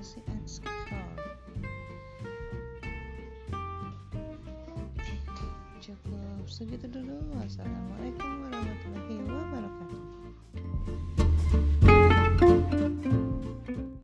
kasih and control. Cukup segitu dulu. Wassalamualaikum.